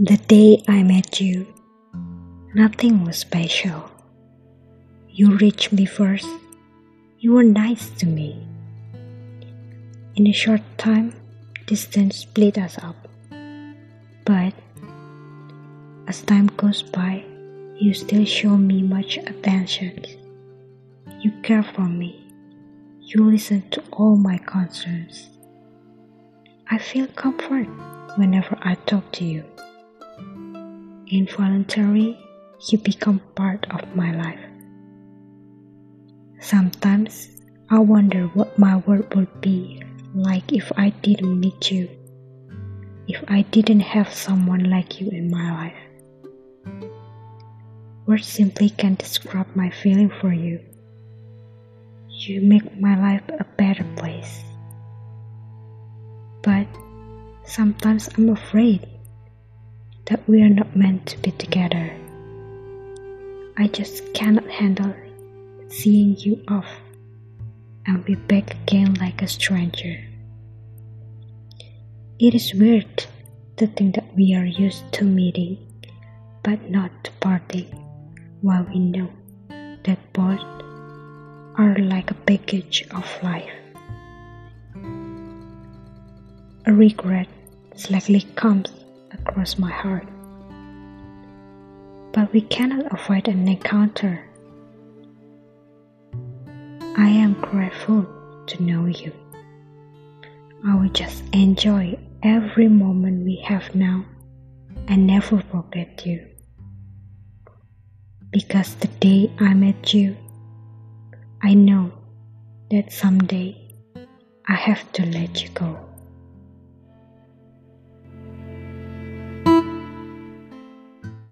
The day I met you, nothing was special. You reached me first. You were nice to me. In a short time, distance split us up. But as time goes by, you still show me much attention. You care for me. You listen to all my concerns. I feel comfort whenever I talk to you. Involuntarily, you become part of my life. Sometimes I wonder what my world would be like if I didn't meet you, if I didn't have someone like you in my life. Words simply can't describe my feeling for you. You make my life a better place. But sometimes I'm afraid that we are not meant to be together. I just cannot handle seeing you off and be back again like a stranger. It is weird to think that we are used to meeting but not to parting while we know that both are like a package of life. A regret slightly comes across my heart. But we cannot avoid an encounter. I am grateful to know you. I will just enjoy every moment we have now and never forget you. Because the day I met you, I know that someday I have to let you go.